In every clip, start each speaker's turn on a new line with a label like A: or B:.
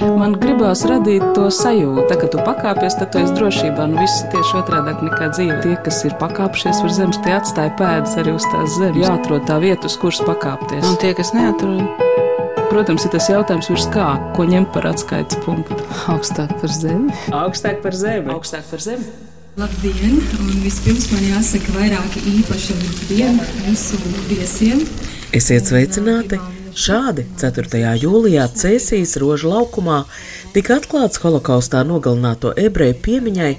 A: Man gribās radīt to sajūtu, tā, ka tu pakāpies, tad tu esi drošībā. Nu, viss tieši otrādi nekā dzīve. Tie, kas ir pakāpšies uz zemes, tie atstāja pēdas arī uz tās zemes. Jāatrod tā vieta, uz kuras pakāpties.
B: Un tie, kas neatrod,
A: Protams, ir tas jautājums, virs kā, ko ņemt par atskaites punktu.
B: augstāk par zemi.
A: Augstāk par zemi. Augstāk par zemi.
C: Labdien! Un vispirms man jāsaka vairāki īpaši labdien mūsu viesiem.
D: Esiet sveicināti! Šādi 4. jūlijā Cēsīs rožu laukumā tika atklāts holokaustā nogalināto ebreju piemiņai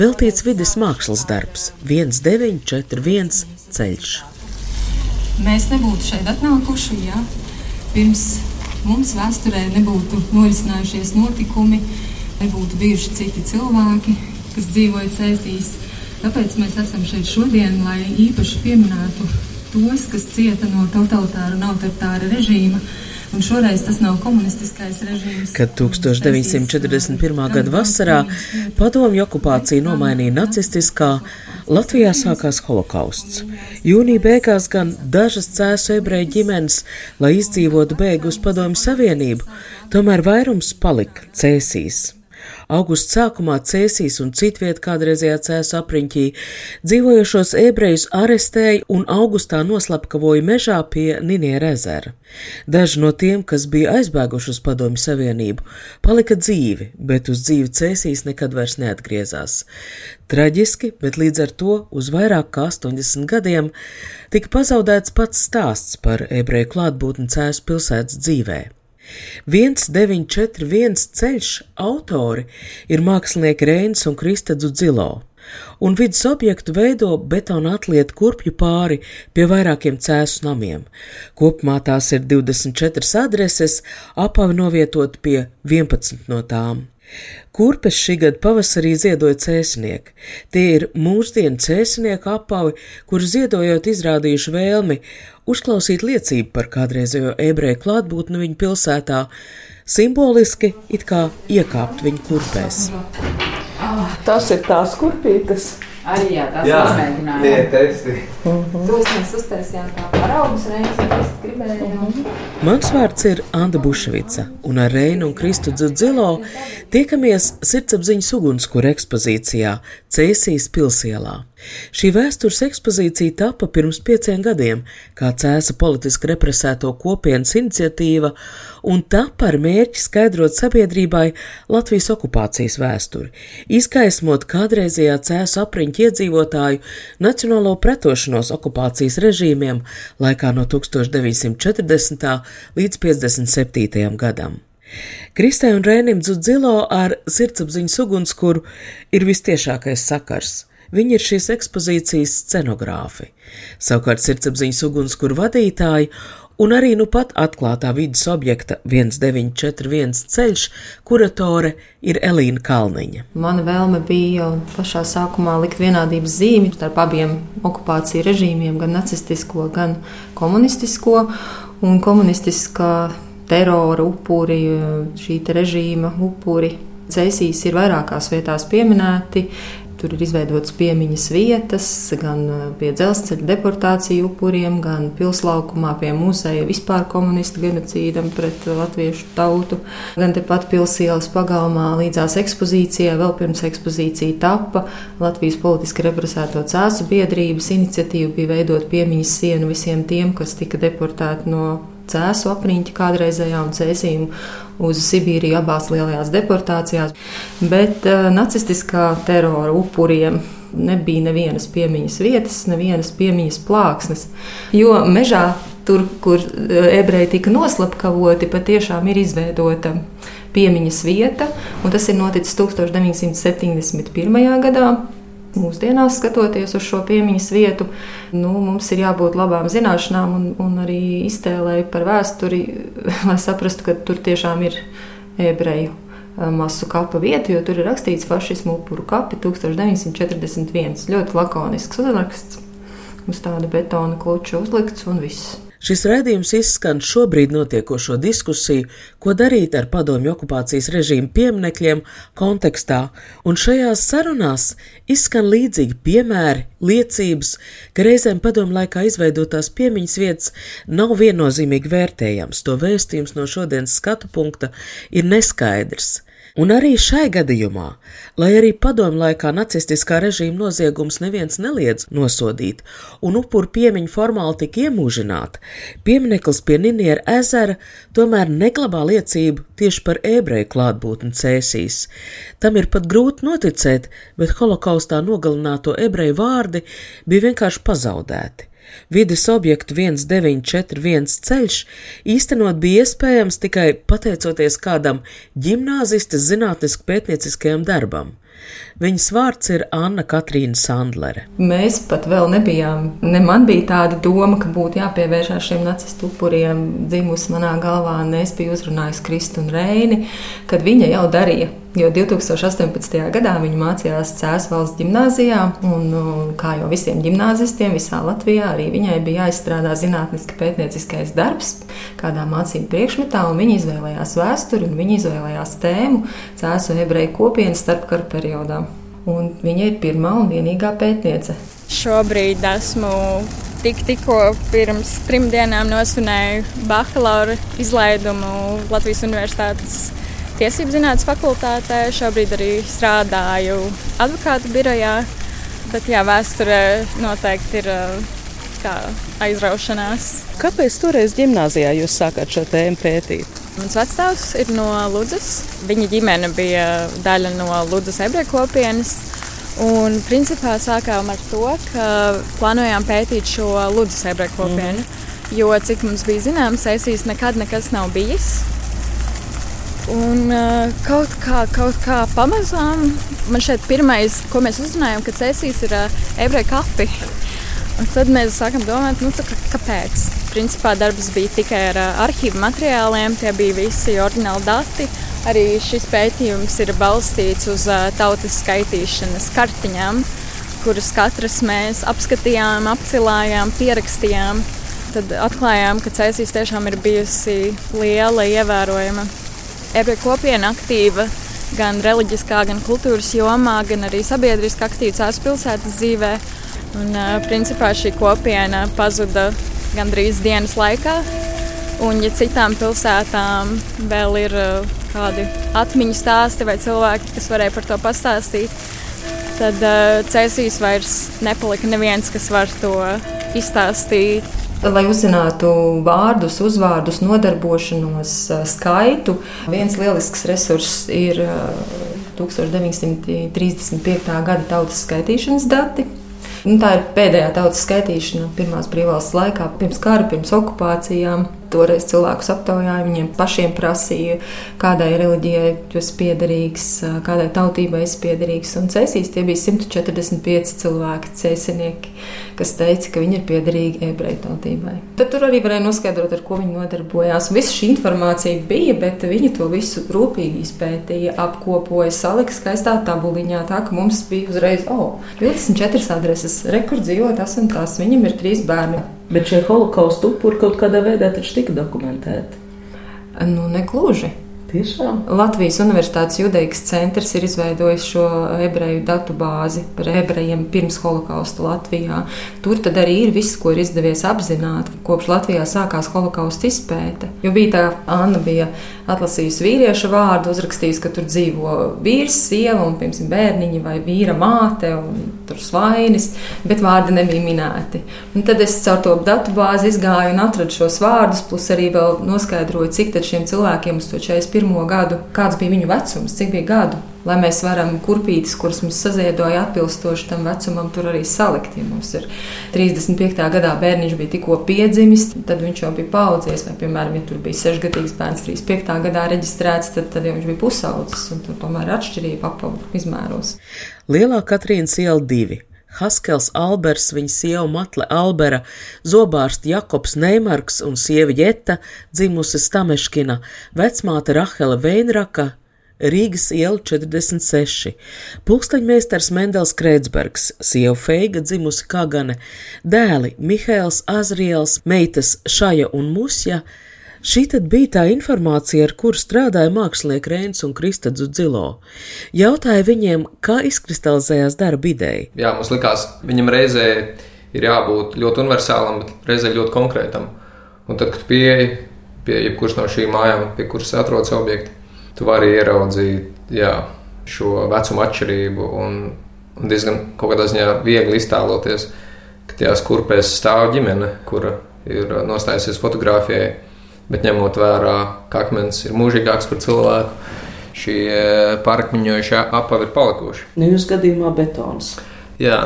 D: veltīts vidas mākslas darbs 1941 ceļš.
C: Mēs nebūtu šeit atnākuši, ja pirms mums vēsturē nebūtu norisinājušies notikumi, nebūtu bijuši citi cilvēki, kas dzīvoja Cēsīs. Tāpēc mēs esam šeit šodien, lai īpaši pieminētu tos, kas cieta no totalitāra un autoritāra režīma. Un šoreiz tas nav komunistiskais režīms.
D: Kad 1941. gada vasarā padomju okupācija nomainīja nacistiskā, Latvijā sākās holokausts. Jūnija beigās gan dažas cēsu ebreju ģimenes, lai izdzīvotu bēgu uz padomju savienību, tomēr vairums palika cēsīs. Augusta sākumā Cēsīs un citviet kādreizējā cēsu apriņķī dzīvojošos ebrejus arestēja un augustā noslapkavoja mežā pie Niniera ezera. Daži no tiem, kas bija aizbēguši uz Padomju Savienību, palika dzīvi, bet uz dzīvi Cēsīs nekad vairs neatgriezās. Traģiski, bet līdz ar to uz vairāk kā 80 gadiem tika pazaudēts pats stāsts par ebreju klātbūtni Cēsu pilsētas dzīvēm. 1941 ceļš autori ir mākslinieki Reins un Kristadzu Dzilo, un vidus objektu veido betona atlietu kurpju pāri pie vairākiem cēsu namiem. Kopumā tās ir 24 adreses, apavi novietot pie 11 no tām. Kurpes šī gada pavasarī ziedoja cēsnieki. Tie ir mūsdienu cēsnieku apavi, kuri ziedojot izrādījuši vēlmi uzklausīt liecību par kādreizējo ebreju klātbūtni viņu pilsētā, simboliski it kā iekāpt viņu kurpēs.
A: Tas ir tās kurpītes.
B: Arī jā, tās
E: Jā,
B: izmēģinājumi.
E: tie testi.
C: Tos mēs uztaisījām kā paraugus reizes, mēs gribējām.
D: Mans vārds ir Anna Bušvica, un ar Reinu un Kristu Dzilo tiekamies sirdsapziņas ugunskura ekspozīcijā Cēsīs pilsielā. Šī vēstures ekspozīcija tapa pirms pieciem gadiem, kā cēsa politiski represēto kopienas iniciatīva, un tapa ar mērķi skaidrot sabiedrībai Latvijas okupācijas vēsturi, izgaismot kādreizējā cēsu apriņķa iedzīvotāju nacionālo pretošanos okupācijas režīmiem laikā no 1940. līdz 57. gadam. Kristē un Rēnim Dzudzilo ar sirdsapziņas ugunskura ir vistiešākais sakars. Viņi ir šīs ekspozīcijas scenogrāfi, savukārt sirdsapziņas ugunskura vadītāji un arī nu pat atklātā vidas objekta 1941 ceļš kuratore ir Elīna Kalniņa.
F: Mana vēlme bija jau pašā sākumā likt vienādības zīmi starp abiem okupāciju režīmiem, gan nacistisko, gan komunistisko. Un komunistiskā terora upuri, šī režīma upuri, Cēsīs ir vairākās vietās pieminēti. Tur ir izveidotas piemiņas vietas gan pie dzelzceļa deportāciju upuriem, gan pilslaukumā pie muzeja vispār komunistu genocīdam pret latviešu tautu, gan tepat pilsēlas pagalmā līdzās ekspozīcijai. Vēl pirms ekspozīcija tappa Latvijas politiski represēto cēsu biedrības iniciatīva bija veidot piemiņas sienu visiem tiem, kas tika deportēti no cēsu apriņķa kādreizējā un cēsīm uz Sibīriju abās lielajās deportācijās. Bet uh, nacistiskā terora upuriem nebija nevienas piemiņas vietas, nevienas piemiņas plāksnes. Jo mežā, tur, kur uh, ebreji tika noslapkavoti, patiešām ir izveidota piemiņas vieta, un tas ir noticis 1971. gadā. Mūsdienās, skatoties uz šo piemiņas vietu, nu, mums ir jābūt labām zināšanām un, un arī iztēlēji par vēsturi, lai saprastu, ka tur tiešām ir ebreju eh, masu kapa vieta, jo tur ir rakstīts fašismu upuru kapi 1941. Ļoti lakonisks uzraksts, uz tāda betona kluča uzlikts un viss.
D: Šis raidījums izskan šobrīd notiekošo diskusiju, ko darīt ar padomju okupācijas režīmu pieminekļiem kontekstā, un šajās sarunās izskan līdzīgi piemēri, liecības, ka reizēm padomju laikā izveidotās piemiņas vietas nav viennozīmīgi vērtējams, to vēstījums no šodienas skatu punkta ir neskaidrs. Un arī šai gadījumā, lai arī padomu laikā nacistiskā režīma noziegums neviens neliedz nosodīt, un upuru piemiņa formāli tika iemūžināta, piemineklis pie Niniera ezera tomēr neglabā liecību tieši par ebreju klātbūtni cēsīs. Tam ir pat grūti noticēt, bet holokaustā nogalināto ebreju vārdi bija vienkārši pazaudēti. Vides objektu 1941 ceļš īstenot bija iespējams tikai pateicoties kādam ģimnāzistas zinātniski pētnieciskajam darbam. Viņas vārds ir Anna Katrīna Sandlere.
F: Mēs pat vēl nebijām, ne man bija tāda doma, ka būtu jāpievēršās šiem nacistu upuriem. Dzimusi manā galvā, un es biju uzrunājusi Kristu un Reini, kad viņa jau darīja. Jo 2018. gadā viņa mācījās Cēlā valsts gimnājā, un kā jau visiem gimnāzistiem visā Latvijā, arī viņai bija jāizstrādā zinātniski pētnieciskais darbs kādā mācību priekšmetā, un viņa izvēlējās vēsturi un viņa izvēlējās tēmu Cēlā ebreju kopienas starpkara periodā un viņa ir pirmā un vienīgā pētniece.
E: Šobrīd esmu tik, tikko pirms trim dienām nosvinēju bakalaura izlaidumu Latvijas Universitātes Tiesību zinātnes fakultātē. Šobrīd arī strādāju advokātu birojā, bet jā, vēsture noteikti ir kā aizraušanās.
A: Kāpēc toreiz gimnājā jūs sākāt šo tēmu pētīt?
E: Mans vecāks ir no Ludus. Viņa ģimene bija daļa no Ludus ebreju kopienas. Un principā sākām ar to, ka plānojām pētīt šo Ludus ebreju kopienu. Mm. Jo, cik mums bija zināms, Eisīs nekad nekas nav bijis. Un uh, kaut kā, kaut kā pamazām man šeit pirmais, ko mēs uzzinājām, ka Cēsīs ir uh, ebreju kapi. Un tad mēs sākam domāt, nu, tā, kāpēc. Principā darbs bija tikai ar arhīvu materiāliem, tie bija visi oriģināli dati. Arī šis pētījums ir balstīts uz tautas skaitīšanas kartiņām, kuras katras mēs apskatījām, apcilājām, pierakstījām. Tad atklājām, ka Cēsīs tiešām ir bijusi liela, ievērojama ebreju kopiena aktīva gan reliģiskā, gan kultūras jomā, gan arī sabiedriski aktīva Cēlā pilsētas dzīvēm. Un, principā šī kopiena pazuda gandrīz dienas laikā. Un, ja citām pilsētām vēl ir uh, kādi atmiņu stāsti vai cilvēki, kas varēja par to pastāstīt, tad uh, cēsīs vairs nepalika neviens, kas var to izstāstīt.
F: Lai uzzinātu vārdus, uzvārdus, nodarbošanos, skaitu, viens lielisks resurss ir 1935. gada tautas skaitīšanas dati. Nu, tā ir pēdējā tautas skaitīšana pirmās brīvvalsts laikā, pirms kara, pirms okupācijām. Toreiz cilvēkus aptaujāja, viņiem pašiem prasīja, kādai reliģijai tu esi piederīgs, kādai tautībai esi piederīgs. Un cēsīs tie bija 145 cilvēki, cēsinieki, kas teica, ka viņi ir piederīgi ebreju tautībai. Tad tur arī varēja noskaidrot, ar ko viņi nodarbojās. Visa šī informācija bija, bet viņi to visu rūpīgi izpētīja, apkopoja, salika skaistā tabuliņā, tā ka mums bija uzreiz, oh, 24 adreses, rekorddzīvo tas un tas, viņam ir trīs bērni.
D: Bet šie holokausta upuri kaut kādā veidā taču tika dokumentēti.
F: Nu, negluži.
D: Tiešām?
F: Latvijas Universitātes Judeikas centrs ir izveidojis šo ebreju datu bāzi par ebrejiem pirms holokausta Latvijā. Tur arī ir viss, ko ir izdevies apzināt, kopš Latvijā sākās holokausta izpēte. Jo bija tā, Anna bija atlasījusi vīrieša vārdu, uzrakstījusi, ka tur dzīvo vīrs, sieva un, piemēram, bērniņi vai vīra māte un tur svainis, bet vārdi nebija minēti. Un tad es caur to datu bāzi izgāju un atradu šos vārdus, plus arī vēl noskaidroju, cik tad šiem cilvēkiem uz to 41 pirmo gadu, kāds bija viņu vecums, cik bija gadu. Lai mēs varam kurpītes, kuras mums saziedoja atbilstoši tam vecumam, tur arī salikt. Ja mums ir 35. gadā bērniņš bija tikko piedzimis, tad viņš jau bija paudzies. Vai, piemēram, ja tur bija 6-gadīgs bērns 35. gadā reģistrēts, tad, tad jau viņš bija pusaudzis. Tur tomēr ir atšķirība apavu izmēros.
D: Lielā Katrīnas iela divi. Haskels Albers, viņa sieva Matle Albera, zobārsts Jakobs Neimarks un sieva Jeta, dzimusi Stameškina, vecmāte Rahela Veinraka, Rīgas iela 46, pulksteņmeistars Mendels Krētsbergs, sieva Feiga dzimusi Kagane, dēli Mihails Azriels, meitas Šaja un Musja. Šī tad bija tā informācija, ar kuru strādāja mākslinieki Rēns un Kristadzu Dzilo. Jautāja viņiem, kā izkristalizējās darba ideja.
G: Jā, mums likās, viņam reizē ir jābūt ļoti universālam, bet reizē ļoti konkrētam. Un tad, kad pieeja pie jebkuras no šīm mājām, pie kuras atrodas objekti, tu vari ieraudzīt jā, šo vecumu atšķirību un, un diezgan kaut kādā ziņā viegli iztēloties, ka tajās kurpēs stāv ģimene, kura ir nostājusies fotografijai, bet ņemot vērā, ka akmens ir mūžīgāks par cilvēku, šie pārakmeņojušie apavi ir palikuši.
A: Nu, jūs gadījumā betons.
G: Jā.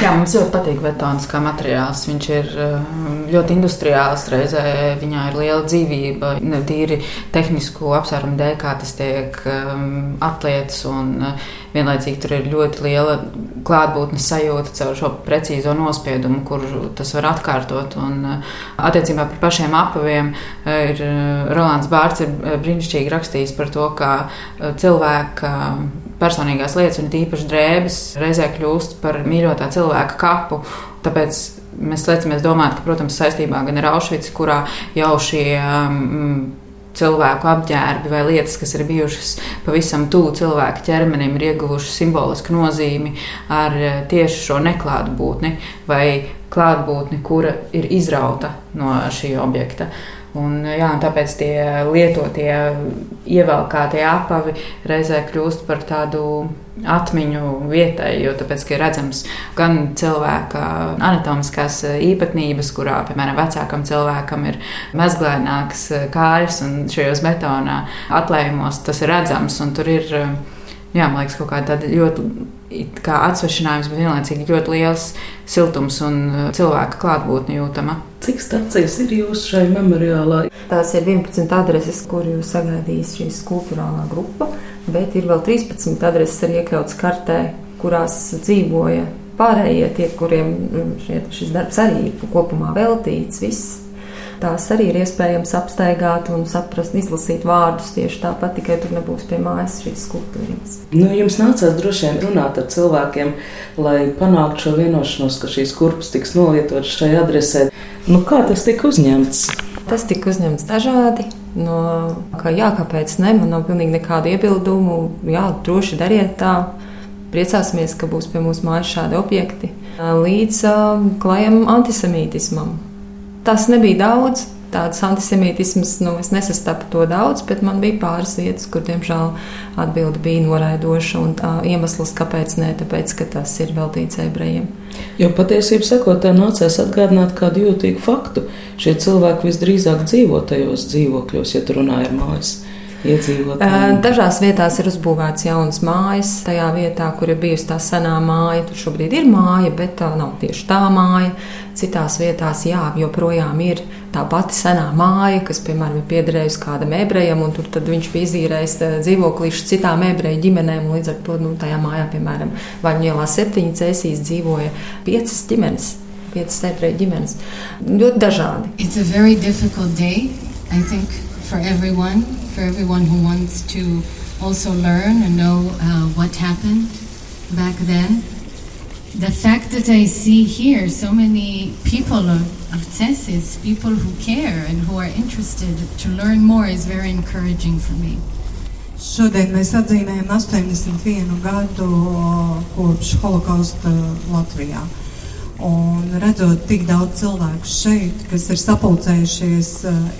B: Jā, mums ļoti patīk betons kā materiāls. Viņš ir um, ļoti industriāls, reizē viņā ir liela dzīvība. Ne tīri tehnisku apsvērumu dēļ, kā tas tiek um, atlietas, un uh, vienlaicīgi tur ir ļoti liela klātbūtnes sajūta caur šo precīzo nospiedumu, kur tas var atkārtot. Un, uh, attiecībā par pašiem apaviem uh, ir Rolands Bārts ir brīnišķīgi rakstījis par to, kā cilvēka personīgās lietas, un īpaši drēbes, reizē kļūst par mīļotā cilvēka kapu. Tāpēc mēs liecamies domāt, ka, protams, saistībā gan ar Auschwitz, kurā jau šie um, cilvēku apģērbi vai lietas, kas ir bijušas pavisam tuvu cilvēka ķermenim, ir ieguvušas simbolisku nozīmi ar uh, tieši šo neklātbūtni vai klātbūtni, kura ir izrauta no šī objekta. Un, jā, un tāpēc tie lietotie, ievelkātie apavi reizē kļūst par tādu atmiņu vietai, jo tāpēc, ir redzams gan cilvēka anatomiskās īpatnības, kurā, piemēram, vecākam cilvēkam ir mezglaināks kājas un šajos betona atlējumos tas ir redzams un tur ir jā, man liekas, kaut kāda ļoti kā atsvešinājums, bet vienlaicīgi ļoti liels siltums un uh, cilvēka klātbūtne jūtama.
A: Cik stācijas ir jūsu šai memoriālā?
F: Tās ir 11 adreses, kur jūs sagaidīs šī skulptūrālā grupa, bet ir vēl 13 adreses arī iekļauts kartē, kurās dzīvoja pārējie tie, kuriem mm, šis darbs arī ir kopumā veltīts. Viss Tās arī ir iespējams apstaigāt un saprast, izlasīt vārdus tieši tāpat, tikai tur nebūs pie mājas šīs skulptūras.
A: Nu, jums nācās droši vien runāt ar cilvēkiem, lai panāktu šo vienošanos, ka šīs kurpes tiks nolietotas šai adresē. Nu, kā tas tika uzņemts?
F: Tas tika uzņemts dažādi. No, kā, jā, kāpēc ne? Man nav pilnīgi nekādu iebildumu. Jā, droši dariet tā. Priecāsimies, ka būs pie mums mājas šādi objekti. Līdz uh, klajam antisemītismam Tas nebija daudz. Tāds antisemītisms, nu, es nesastapu to daudz, bet man bija pāris vietas, kur, diemžēl, atbilde bija noraidoša. Un tā iemesls, kāpēc nē, tāpēc, ka tas ir veltīts ebrejiem.
A: Jo patiesībā sakot, tā nācās atgādināt kādu jūtīgu faktu. Šie cilvēki visdrīzāk dzīvo tajos dzīvokļos, ja tur runāja ar mājas iedzīvotājiem?
F: Dažās vietās ir uzbūvēts jauns mājas. Tajā vietā, kur ir bijusi tā senā māja, tur šobrīd ir māja, bet tā nav tieši tā māja. Citās vietās, jā, joprojām ir tā pati senā māja, kas, piemēram, ir piederējusi kādam ebrejam, un tur viņš bija izīrējis dzīvoklīšu citām ebreju ģimenēm. Līdz ar to nu, tajā mājā, piemēram, Vaņģēlā septiņi cēsīs dzīvoja piecas ģimenes. Piecas ebreju ģimenes. Ļoti dažādi.
H: It's a very difficult day, I think, for everyone. for everyone who wants to also learn and know uh, what happened back then. The fact that I see here so many people of, of Tzesis, people who care and who are interested to learn more, is very encouraging for me.
I: Šodien mēs atzīmējam 81 gadu kopš holokausta Latvijā. Un redzot tik daudz cilvēku šeit, kas ir sapulcējušies,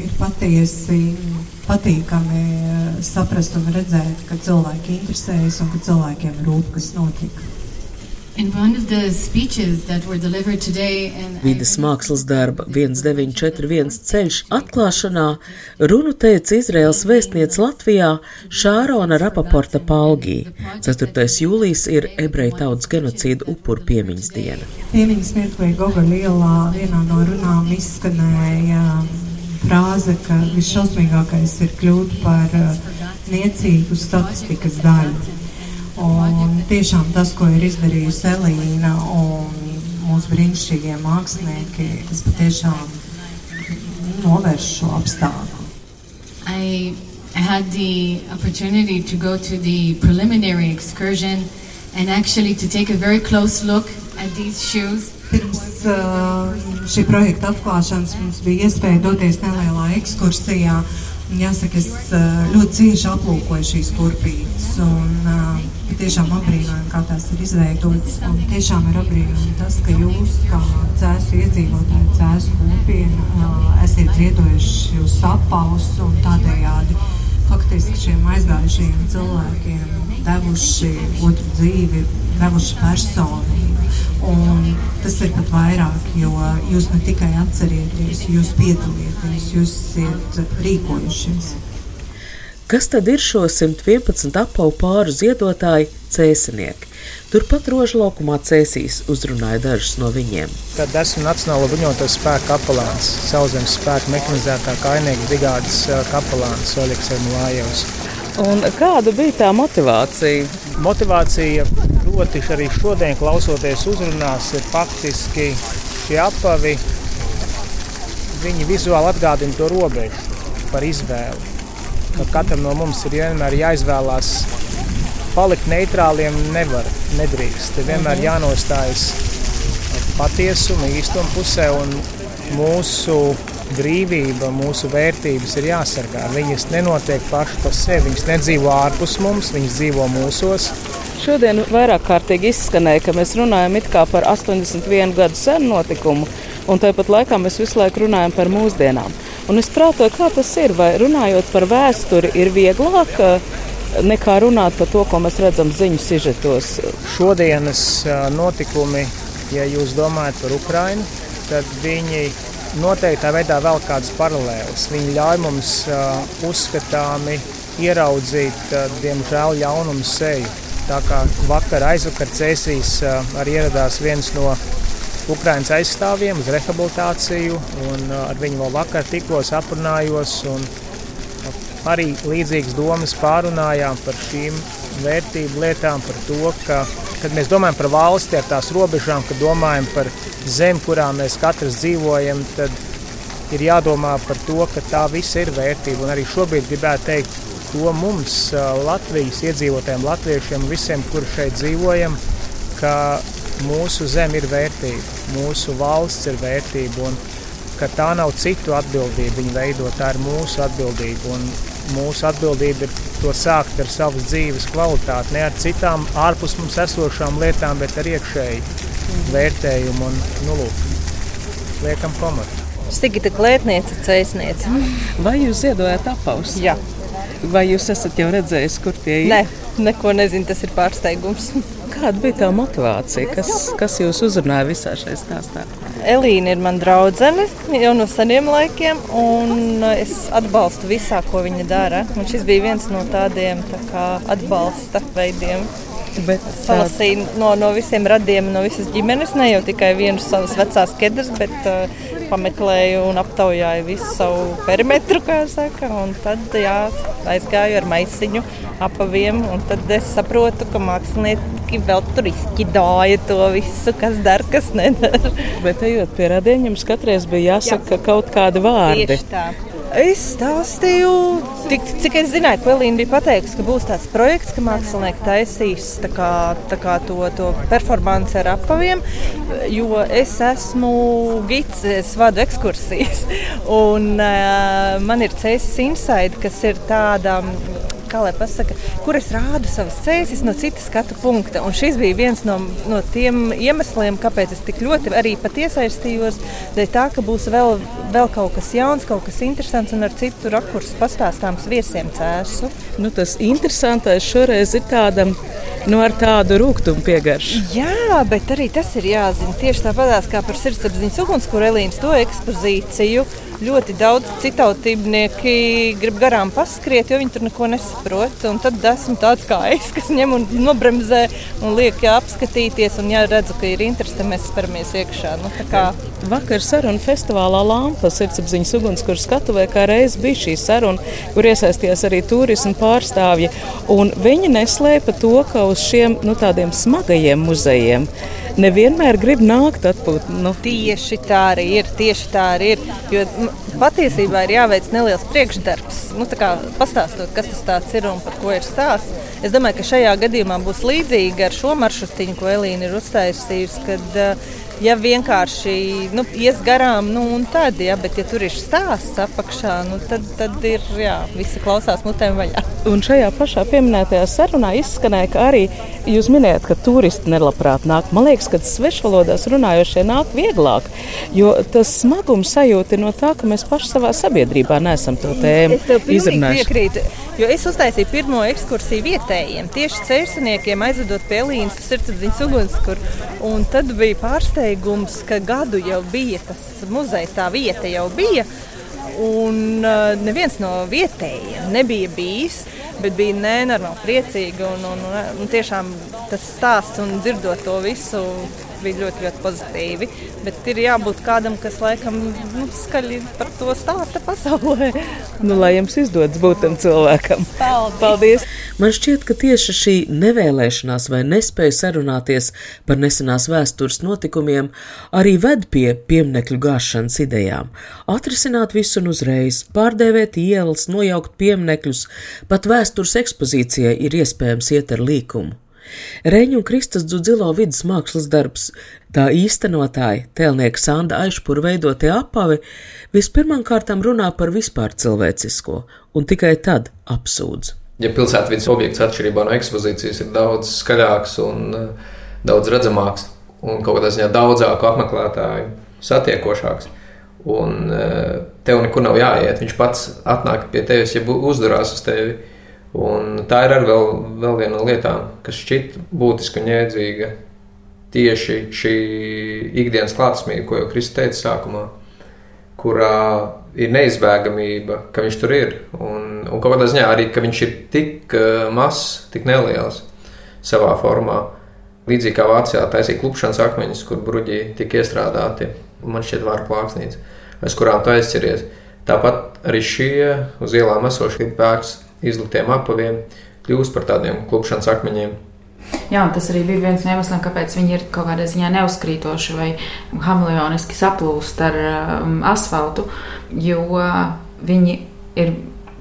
I: ir patiesi patīkami eh, saprast un redzēt, ka cilvēki interesējas un ka cilvēkiem rūp, kas notika.
D: Vides mākslas darba 1941 ceļš atklāšanā runu teica Izraels vēstniece Latvijā Šārona Rapaporta Palgī. 4. jūlijas ir ebreju tautas genocīda upuru piemiņas diena.
I: Piemiņas mirklī Gogoļa ielā vienā no runām izskanēja frāze, ka visšausmīgākais ir kļūt par uh, niecīgu statistikas daļu. Un tiešām tas, ko ir izdarījusi Elīna un mūsu brīnišķīgie mākslinieki, tas patiešām novērš šo apstākļu.
H: I I had the opportunity to go to the preliminary excursion and actually to take a very close look at these shoes.
I: Pirms uh, šī projekta atklāšanas mums bija iespēja doties nelielā ekskursijā. Jāsaka, es ļoti cieši aplūkoju šīs turpītes un tiešām apbrīnoju, kā tās ir izveidotas. Un tiešām ir apbrīnojami tas, ka jūs, kā cēsu iedzīvotāji, cēsu kopiena, esat ziedojuši uz sapauus un tādējādi faktiski šiem aizgājušajiem cilvēkiem devuši otru dzīvi, devuši personību. Un tas ir pat vairāk, jo jūs ne tikai atcerieties, jūs piedalieties, jūs esat rīkojušies.
D: Kas tad ir šo 111 apavu pāru ziedotāji cēsinieki? Turpat rožu laukumā cēsīs uzrunāja dažus no viņiem.
J: Tad esmu Nacionālo bruņoto spēku kapelāns, sauszemes spēku mehanizētā kainieka brigādes kapelāns Oļegs Ermulājevs.
K: Un kāda bija tā motivācija?
J: Motivācija, proti, arī šodien klausoties uzrunās, ir faktiski šie apavi. Viņi vizuāli atgādina to robežu par izvēli. Kad katram no mums ir vienmēr jāizvēlās palikt neitrāliem, nevar, nedrīkst. Vienmēr jānostājas patiesuma, īstuma pusē un mūsu brīvība, mūsu vērtības ir jāsargā. Viņas nenotiek pašas par sevi, viņas nedzīvo ārpus mums, viņas dzīvo mūsos.
K: Šodien vairāk kārtīgi izskanēja, ka mēs runājam par 81 gadu senu notikumu, un tāpat laikā mēs visu laiku runājam par mūsdienām. Un es prātoju, kā tas ir, vai runājot par vēsturi, ir vieglāk eh, nekā runāt par to, ko mēs redzam ziņu sižetos.
J: Šodienas eh, notikumi, ja jūs domājat par Ukrajinu, tad viņi noteiktā veidā vēl kādas paralēlas. Viņi ļauj mums uh, uzskatāmi ieraudzīt, diemžēl, ļaunumu seju. Tā kā vakar aizvakar cēsīs arī ieradās viens no Ukraiņas aizstāvjiem uz rehabilitāciju, un ar viņu vēl vakar tikos aprunājos. Arī līdzīgas domas pārunājām par šīm vērtību lietām, par to, ka, kad mēs domājam par valsti ar tās robežām, kad domājam par zemi, kurā mēs katrs dzīvojam, tad ir jādomā par to, ka tā viss ir vērtība. Un arī šobrīd gribētu teikt to mums, Latvijas iedzīvotājiem, latviešiem, visiem, kuri šeit dzīvojam, ka mūsu zeme ir vērtība, mūsu valsts ir vērtība. Un, tā nav citu atbildība, viņa veidot, tā ir mūsu atbildība. Un mūsu atbildība ir to sākt ar savas dzīves kvalitāti, ne ar citām ārpus mums esošām lietām, bet ar iekšēju vērtējumu un nu, lūk, liekam komatu.
L: Sigita klētniece, cēsniece.
K: Vai jūs ziedojat apaus?
L: Jā.
K: Vai jūs esat jau redzējis, kur tie ir?
L: Nē, neko nezinu, tas ir pārsteigums.
K: Kāda bija tā motivācija, kas, kas jūs uzrunāja visā šajā stāstā?
L: Elīna ir mana draudzene jau no seniem laikiem, un es atbalstu visā, ko viņa dara. Un šis bija viens no tādiem tā atbalsta veidiem. Bet salasīju no, no visiem radiem, no visas ģimenes, ne jau tikai vienu savas vecās kedras, bet uh, pameklēju un aptaujāju visu savu perimetru, kā saka. Un tad jā, aizgāju ar maisiņu apaviem, un tad es saprotu, ka mākslinieki vēl tur izķidāja to visu, kas der, kas nedara.
K: Bet ejot pie radiem, jums katreiz bija jāsaka jā. kaut kādi vārdi.
L: Tieši tā. Es stāstīju, tik, cik es zināju, ko Elīna bija pateikusi, ka būs tāds projekts, ka mākslinieki taisīs tā kā, tā kā to, to performanci ar apaviem, jo es esmu gids, es vadu ekskursijas. Un uh, man ir Cēsis Inside, kas ir tāda kā lai pasaka, kur es rādu savas cēsis no citas skatu punkta. Un šis bija viens no, no tiem iemesliem, kāpēc es tik ļoti arī iesaistījos. Dēļ tā, ka būs vēl, vēl kaut kas jauns, kaut kas interesants un ar citu rakursu pastāstāms viesiem cēsu.
K: Nu, tas interesantais šoreiz ir tādam. Nu, ar tādu rūkumu piegaršu.
L: Jā, bet arī tas ir jāzina. Tieši tāpat kā par sirdsapziņas ugunskura Elīnas to ekspozīciju ļoti daudz citautībnieki grib garām paskriet, jo viņi tur neko nesaprot. Un tad esmu tāds kā es, kas ņem un nobremzē un liek apskatīties. Un, ja redzu, ka ir interesi, tad mēs speramies iekšā. Nu.
K: Vakar sarunu festivālā Lampa sirdsapziņas ugunskura skatuvē kā reiz bija šī saruna, kur iesaistījās arī turismu pārstāvji. Un viņi neslēpa to, ka uz šiem nu, tādiem smagajiem muzejiem nevienmēr grib nākt atpūt.
L: Nu. Tieši tā arī ir. Tieši tā arī ir. Jo patiesībā ir jāveic neliels priekšdarbs. Nu, pastāstot, kas tas ir un par ko ir stāsts. Es domāju, ka šajā gadījumā būs līdzīgi ar šo maršrutiņu, ko Elīna ir uztaisījusi. Kad, uh, ja vienkārši nu, ies garām, nu, tad, ja, bet, ja tur ir stāsts apakšā, nu, tad, tad ir jā, visi klausās mutēm vaļā.
A: Un šajā pašā pieminētajā sarunā izskanēja, ka arī jūs minējat, ka turisti nelabprāt nāk. Man liekas, ka svešvalodās runājošie nāk vieglāk, jo tas smagums sajūta ir no tā, ka mēs paši savā sabiedrībā nesam to tēmu izrunājuši.
L: Piekrītu, jo es uztaisīju pirmo ekskursiju vietējiem, tieši ceļšniekiem aizvedot pie Elīnas sirdsapziņas ugunskura, un tad bija pārsteigums, ka gadu jau bija tas muzejs, tā vieta jau bija. Un uh, neviens no vietējiem nebija bijis, bet bija nenormāli priecīgi. Un, un, un, un tiešām tas stāsts un dzirdot to visu bija ļoti, ļoti pozitīvi. Bet ir jābūt kādam, kas laikam nu, skaļi par to stāsta pasaulē.
A: nu, lai jums izdodas būt tam cilvēkam.
L: Paldies!
A: Paldies.
D: Man šķiet, ka tieši šī nevēlēšanās vai nespēja sarunāties par nesenās vēstures notikumiem arī ved pie pieminiektu gāšanas idejām. Atrisināt visu un uzreiz, pārdēvēt ielas, nojaukt pieminekļus, pat vēstures ekspozīcijai ir iespējams iet ar līkumu. Reņu un Kristus Dzudzilo vidus mākslas darbs, tā īstenotāja, tēlnieka Sanda Aišpura veidotie apavi, vispirmām kārtām runā par vispār cilvēcisko, un tikai tad apsūdz.
G: Ja pilsētvidas objekts atšķirībā no ekspozīcijas ir daudz skaļāks un uh, daudz redzamāks, un kaut kādā ziņā daudzāku apmeklētāju satiekošāks, un uh, tev nekur nav jāiet, viņš pats atnāk pie tevis, ja uzdurās uz tevi Un tā ir arī vēl, vēl viena no lietām, kas šķiet būtiska un jēdzīga. Tieši šī ikdienas klātesmība, ko jau Kristus teica sākumā, kurā ir neizbēgamība, ka viņš tur ir. Un, un kādā ziņā arī, ka viņš ir tik uh, mazs, tik neliels savā formā. Līdzīgi kā Vācijā taisīja klupšanas akmeņus, kur bruģi tika iestrādāti, man šķiet, vārdu plāksnītes, aiz kurām tu aizceries. Tāpat arī šie uz ielām esošie pērks izliktiem apaviem kļūst par tādiem klupšanas akmeņiem.
B: Jā, tas arī bija viens no iemesliem, kāpēc viņi ir kaut kādā ziņā neuzkrītoši vai hameleoniski saplūst ar um, asfaltu, jo viņi ir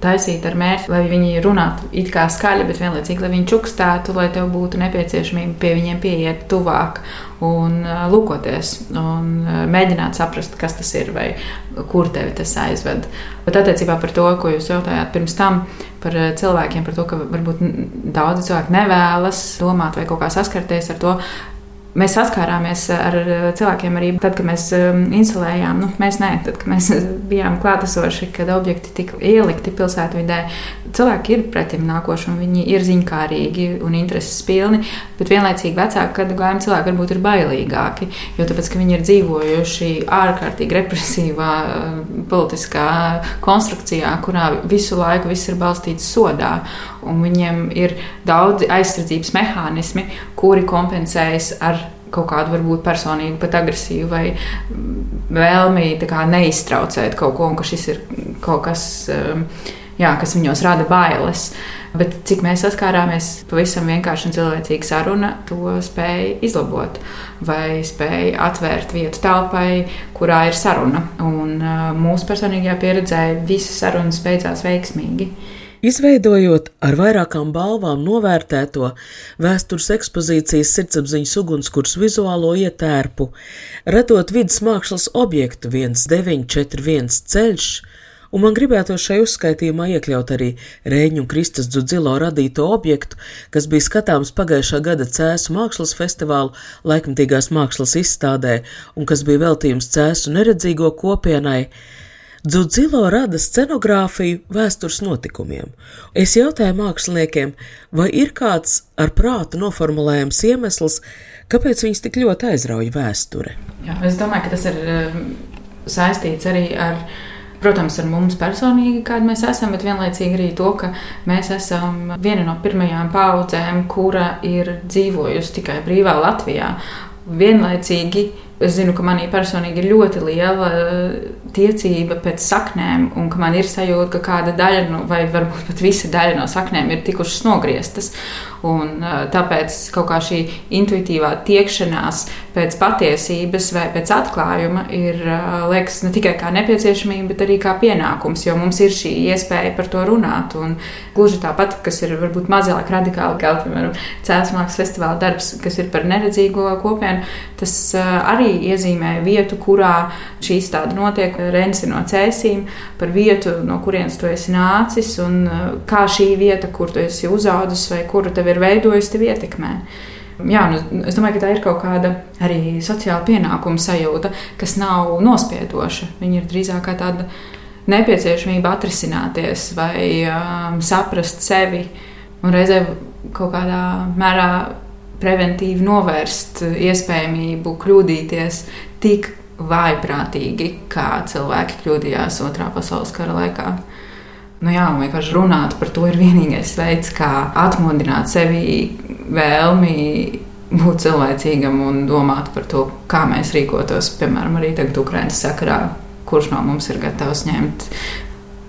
B: taisīti ar mērķi, lai viņi runātu it kā skaļi, bet vienlaicīgi, lai viņi čukstētu, lai tev būtu nepieciešamība pie viņiem pieiet tuvāk un uh, lūkoties un uh, mēģināt saprast, kas tas ir vai kur tevi tas aizved. Bet attiecībā par to, ko jūs jautājāt pirms tam par uh, cilvēkiem, par to, ka varbūt daudzi cilvēki nevēlas domāt vai kaut kā saskarties ar to, Mēs saskārāmies ar cilvēkiem arī tad, kad mēs um, instalējām, nu, mēs ne, tad, kad mēs bijām klātesoši, kad objekti tika ielikti pilsētvidē. Cilvēki ir pretim nākoši, un viņi ir ziņkārīgi un intereses pilni, bet vienlaicīgi vecāku gadu gājumu cilvēki varbūt ir bailīgāki, jo tāpēc, ka viņi ir dzīvojuši ārkārtīgi represīvā uh, politiskā konstrukcijā, kurā visu laiku viss ir balstīts sodā, un viņiem ir daudzi aizsardzības mehānismi, kuri kompensējas ar kaut kādu varbūt personīgu, pat agresīvu vai vēlmi neiztraucēt kaut ko, un ka šis ir kaut kas, um, jā, kas viņos rada bailes. Bet cik mēs saskārāmies, pavisam vienkārši un cilvēcīga saruna to spēja izlabot, vai spēja atvērt vietu telpai, kurā ir saruna. Un uh, mūsu personīgajā pieredzē visas sarunas beidzās veiksmīgi.
D: Izveidojot ar vairākām balvām novērtēto vēstures ekspozīcijas sirdsapziņas ugunskurs vizuālo ietērpu, radot vidas mākslas objektu 1941 ceļš, un man gribētu šai uzskaitījumā iekļaut arī Rēņu un Kristus Dzudzilo radīto objektu, kas bija skatāms pagājušā gada Cēsu mākslas festivālu laikmatīgās mākslas izstādē un kas bija veltījums Cēsu neredzīgo kopienai, Dzudzilo rada scenogrāfiju vēstures notikumiem. Es jautāju māksliniekiem, vai ir kāds ar prātu noformulējams iemesls, kāpēc viņus tik ļoti aizrauja vēsture.
B: Jā, es domāju, ka tas ir eh, saistīts arī ar. Protams, ar mums personīgi, kāda mēs esam, bet vienlaicīgi arī to, ka mēs esam viena no pirmajām paudzēm, kura ir dzīvojusi tikai brīvā Latvijā. Vienlaicīgi es zinu, ka manī personīgi ir ļoti liela tiecība pēc saknēm, un ka man ir sajūta, ka kāda daļa, nu, vai varbūt pat visa daļa no saknēm ir tikušas nogrieztas. Un, tāpēc kaut kā šī intuitīvā tiekšanās pēc patiesības vai pēc atklājuma ir liekas, ne tikai kā nepieciešamība, bet arī kā pienākums, jo mums ir šī iespēja par to runāt. Un gluži tāpat, kas ir varbūt mazāk radikāli, kā piemēram Cēlsmāks festivāla darbs, kas ir par neredzīgo kopienu, tas arī iezīmē vietu, kurā šī izstāde notiek. Rens ir no cēsīm, par vietu, no kurienes tu esi nācis un kā šī vieta, kur tu esi uzaudzis vai kuru tev ir veidojusi, tev ietekmē. Jā, nu, es domāju, ka tā ir kaut kāda arī sociāla pienākuma sajūta, kas nav nospiedoša. Viņa ir drīzāk tāda nepieciešamība atrisināties vai um, saprast sevi un reizē kaut kādā mērā preventīvi novērst iespējamību kļūdīties tik vājprātīgi, kā cilvēki kļūdījās Otrā pasaules kara laikā. Nu jā, vienkārši runāt par to ir vienīgais veids, kā atmodināt sevi vēlmi būt cilvēcīgam un domāt par to, kā mēs rīkotos, piemēram, arī tagad Ukraiņas sakarā, kurš no mums ir gatavs ņemt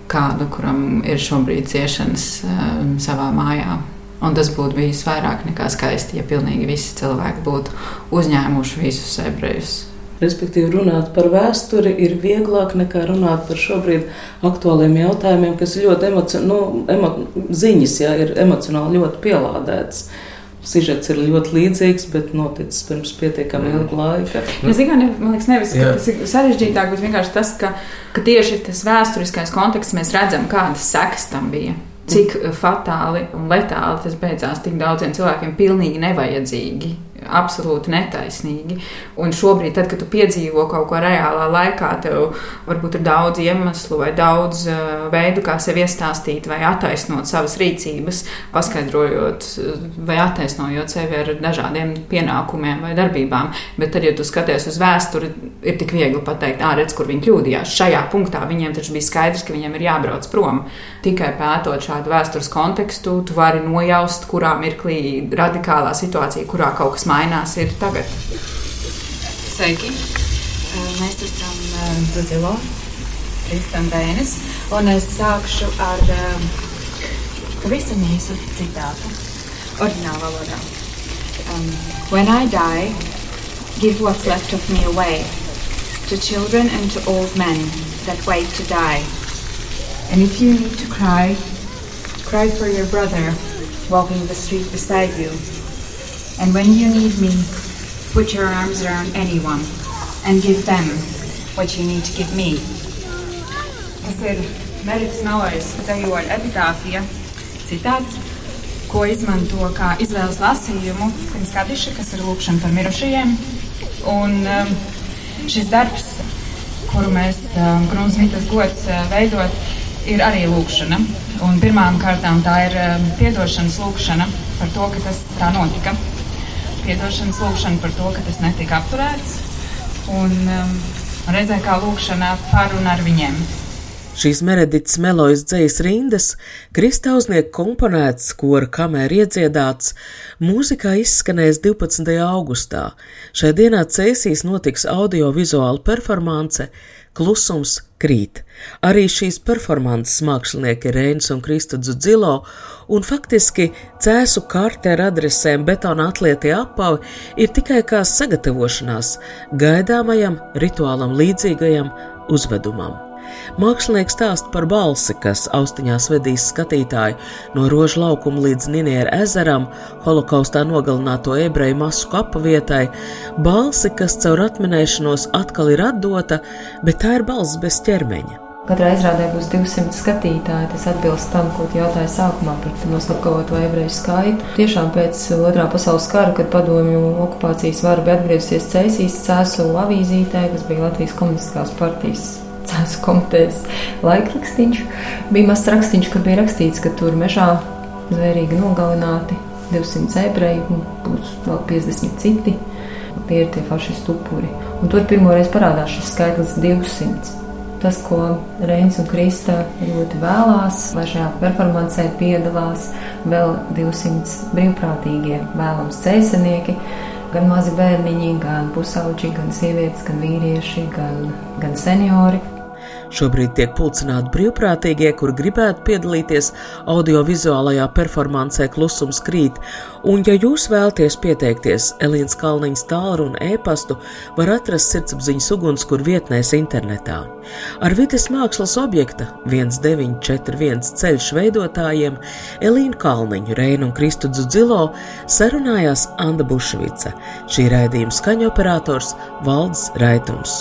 B: kādu, kuram ir šobrīd ciešanas um, savā mājā. Un tas būtu bijis vairāk nekā skaisti, ja pilnīgi visi cilvēki būtu uzņēmuši visus ebrejus
A: Respektīvi, runāt par vēsturi ir vieglāk nekā runāt par šobrīd aktuāliem jautājumiem, kas ļoti emo, nu, emo, ziņas, jā, ir emocionāli ļoti pielādētas. Sižets ir ļoti līdzīgs, bet noticis pirms pietiekami ilga laika.
B: Es tikai man liekas, nevis, ka tas ir sarežģītāk, bet vienkārši tas, ka, ka tieši tas vēsturiskais konteksts mēs redzam, kādas sekas tam bija. Cik fatāli un letāli tas beidzās tik daudziem cilvēkiem, pilnīgi nevajadzīgi absolūti netaisnīgi. Un šobrīd, tad, kad tu piedzīvo kaut ko reālā laikā, tev varbūt ir daudz iemeslu vai daudz uh, veidu, kā sev iestāstīt vai attaisnot savas rīcības, paskaidrojot vai attaisnojot sevi ar dažādiem pienākumiem vai darbībām. Bet tad, ja tu skaties uz vēsturi, ir tik viegli pateikt, ah, redz, kur viņi kļūdījās. Šajā punktā viņiem taču bija skaidrs, ka viņiem ir jābrauc prom. Tikai pētot šādu vēstures kontekstu, tu vari nojaust, kurā mirklī radikālā situācija, kurā kaut kas mainās, ir tagad.
M: Sveiki! Mēs esam Dēnis, un es sākšu ar pavisam īsu citātu, valodā. Um, When I die, give what's left of me away to children and to old men that wait to die. And if you need to cry, cry for your brother walking the street beside you. And when you need me, put your arms around anyone and give them what you need to give me.
B: Tas ir Merits Malojas dzējoļa epitāfija citāts, ko izmanto kā izvēles lasījumu Klimts Kadiša, kas ir lūkšana par mirušajiem. Un um, šis darbs, kuru mēs um, Grunzmītas gods uh, veidot, ir arī lūkšana. Un pirmām kārtām tā ir um, piedošanas lūkšana par to, ka tas tā notika piedošanas lūgšana par to, ka tas netika apturēts, un um, redzēja kā lūgšana par un ar viņiem.
D: Šīs Meredits melojas dzējas rindas, Kristausnieku komponēts, kora kamēr iedziedāts, mūzikā izskanēs 12. augustā. Šai dienā Cēsīs notiks audiovizuāla performance Klusums krīt. Arī šīs performances mākslinieki Reinis un Kristuds Dzilo, un faktiski cēsu kārtē ar adresēm betona atlietie apavi ir tikai kā sagatavošanās gaidāmajam rituālam līdzīgajam uzvedumam. Mākslinieks stāsta par balsi, kas austiņās vedīs skatītāju no rožu laukuma līdz Ninieru ezeram, holokaustā nogalināto ebreju masu kapa vietai, balsi, kas caur atminēšanos atkal ir atdota, bet tā ir balss bez ķermeņa.
F: Katrā izrādē būs 200 skatītāji. Tas atbilst tam, ko jautāja sākumā par noslapkavoto ebreju skaitu. Tiešām pēc otrā pasaules kara, kad padomju okupācijas vara bija atgriezusies Cēsīs Cēsu avīzītē, kas bija Latvijas komunistiskās partijas Cēlus komitejas laikrakstīns. Bija mazs rakstīns, kur bija rakstīts, ka tur mežā zvērīgi nogalināti 200 ebreji un būs vēl 50 citi. Tie ir tie fašistu upuri. Un tur pirmoreiz parādās šis skaitlis 200. Tas, ko Reins un Krista ļoti vēlās, lai šajā performancē piedalās vēl 200 brīvprātīgie, vēlams cēsanieki, gan mazi bērniņi, gan pusauģi, gan sievietes, gan vīrieši, gan, gan seniori.
D: Šobrīd tiek pulcināti brīvprātīgie, kur gribētu piedalīties audiovizuālajā performancē Klusums krīt, un, ja jūs vēlaties pieteikties Elīnas Kalniņas tālruni e-pastu, var atrast sirdsapziņas ugunskur vietnēs internetā. Ar vides mākslas objekta 1941 ceļš veidotājiem Elīnu Kalniņu, Reinu un Kristu Dzilo sarunājās Anda Bušvica, šī raidījuma skaņoperators Valds Raitums.